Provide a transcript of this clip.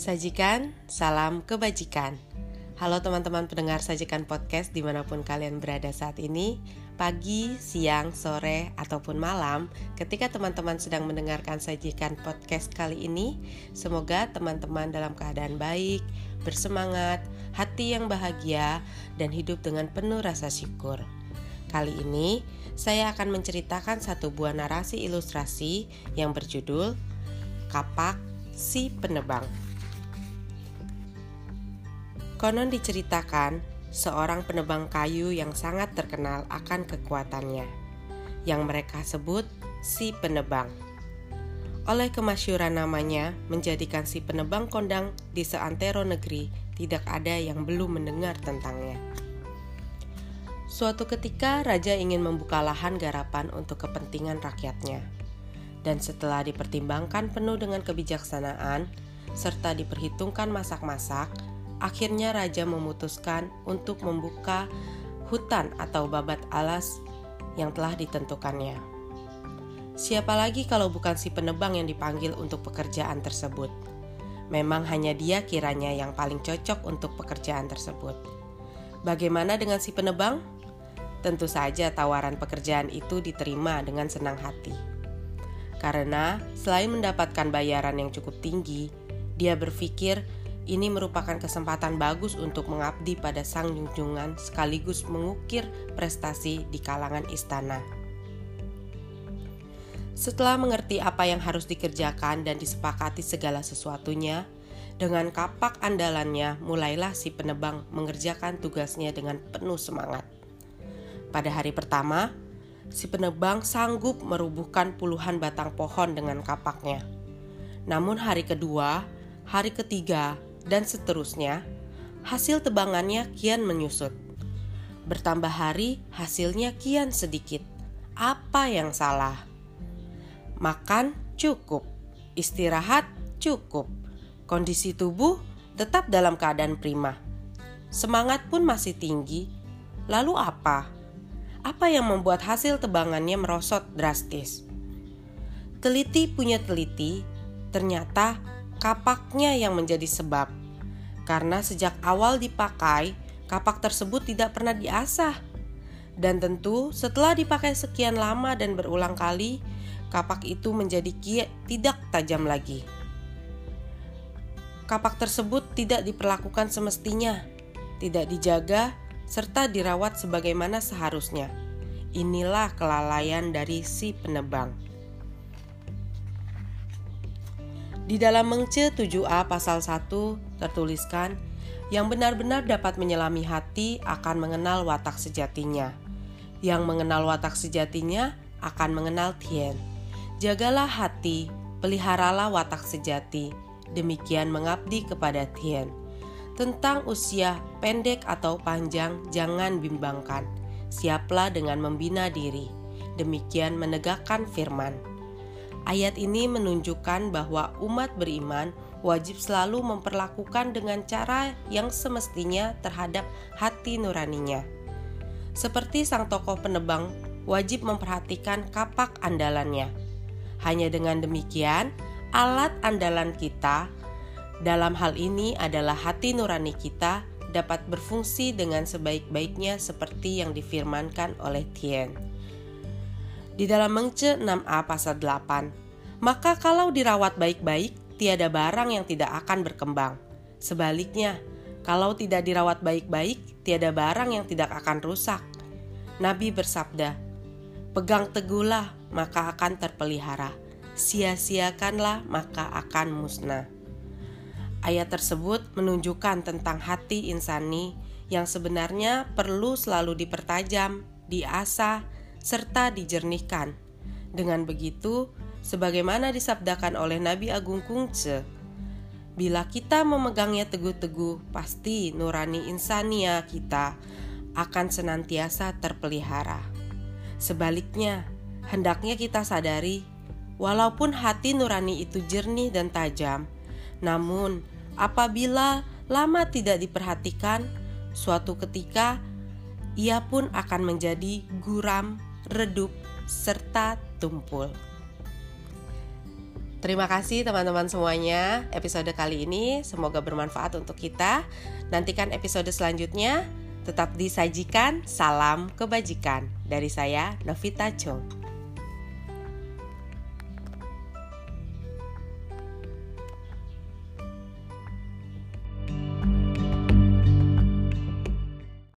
Sajikan, salam kebajikan. Halo teman-teman pendengar Sajikan Podcast di mana pun kalian berada saat ini Pagi, siang, sore, ataupun malam Ketika teman-teman sedang mendengarkan Sajikan Podcast kali ini Semoga teman-teman dalam keadaan baik, bersemangat, hati yang bahagia, dan hidup dengan penuh rasa syukur Kali ini saya akan menceritakan satu buah narasi ilustrasi yang berjudul Kapak Si Penebang Konon diceritakan, seorang penebang kayu yang sangat terkenal akan kekuatannya, yang mereka sebut si penebang. Oleh kemasyuran namanya, menjadikan si penebang kondang di seantero negeri tidak ada yang belum mendengar tentangnya. Suatu ketika, raja ingin membuka lahan garapan untuk kepentingan rakyatnya, dan setelah dipertimbangkan penuh dengan kebijaksanaan serta diperhitungkan masak-masak, akhirnya raja memutuskan untuk membuka hutan atau babat alas yang telah ditentukannya. Siapa lagi kalau bukan si penebang yang dipanggil untuk pekerjaan tersebut? Memang hanya dia kiranya yang paling cocok untuk pekerjaan tersebut. Bagaimana dengan si penebang? Tentu saja tawaran pekerjaan itu diterima dengan senang hati. Karena selain mendapatkan bayaran yang cukup tinggi, dia berpikir ini merupakan kesempatan bagus untuk mengabdi pada sang junjungan sekaligus mengukir prestasi di kalangan istana. Setelah mengerti apa yang harus dikerjakan dan disepakati segala sesuatunya, dengan kapak andalannya mulailah si penebang mengerjakan tugasnya dengan penuh semangat. Pada hari pertama, si penebang sanggup merubuhkan puluhan batang pohon dengan kapaknya. Namun hari kedua, hari ketiga, dan seterusnya, hasil tebangannya kian menyusut. Bertambah hari, hasilnya kian sedikit. Apa yang salah? Makan cukup, istirahat cukup, kondisi tubuh tetap dalam keadaan prima. Semangat pun masih tinggi. Lalu apa? Apa yang membuat hasil tebangannya merosot drastis? Teliti punya teliti, ternyata kapaknya yang menjadi sebab. Karena sejak awal dipakai, kapak tersebut tidak pernah diasah. Dan tentu setelah dipakai sekian lama dan berulang kali, kapak itu menjadi tidak tajam lagi. Kapak tersebut tidak diperlakukan semestinya, tidak dijaga, serta dirawat sebagaimana seharusnya. Inilah kelalaian dari si penebang. Di dalam Mengce 7a pasal 1 tertuliskan, yang benar-benar dapat menyelami hati akan mengenal watak sejatinya. Yang mengenal watak sejatinya akan mengenal Tien. Jagalah hati, peliharalah watak sejati, demikian mengabdi kepada Tien. Tentang usia pendek atau panjang jangan bimbangkan, siaplah dengan membina diri, demikian menegakkan firman. Ayat ini menunjukkan bahwa umat beriman wajib selalu memperlakukan dengan cara yang semestinya terhadap hati nuraninya. Seperti sang tokoh penebang wajib memperhatikan kapak andalannya. Hanya dengan demikian, alat andalan kita dalam hal ini adalah hati nurani kita dapat berfungsi dengan sebaik-baiknya seperti yang difirmankan oleh Tien di dalam Mengce 6a pasal 8. Maka kalau dirawat baik-baik, tiada barang yang tidak akan berkembang. Sebaliknya, kalau tidak dirawat baik-baik, tiada barang yang tidak akan rusak. Nabi bersabda, Pegang teguhlah, maka akan terpelihara. Sia-siakanlah, maka akan musnah. Ayat tersebut menunjukkan tentang hati insani yang sebenarnya perlu selalu dipertajam, diasah, serta dijernihkan. Dengan begitu, sebagaimana disabdakan oleh Nabi Agung Kungce, bila kita memegangnya teguh-teguh, pasti nurani insania kita akan senantiasa terpelihara. Sebaliknya, hendaknya kita sadari, walaupun hati nurani itu jernih dan tajam, namun apabila lama tidak diperhatikan, suatu ketika ia pun akan menjadi guram redup, serta tumpul. Terima kasih teman-teman semuanya. Episode kali ini semoga bermanfaat untuk kita. Nantikan episode selanjutnya. Tetap disajikan salam kebajikan dari saya Novita Chong.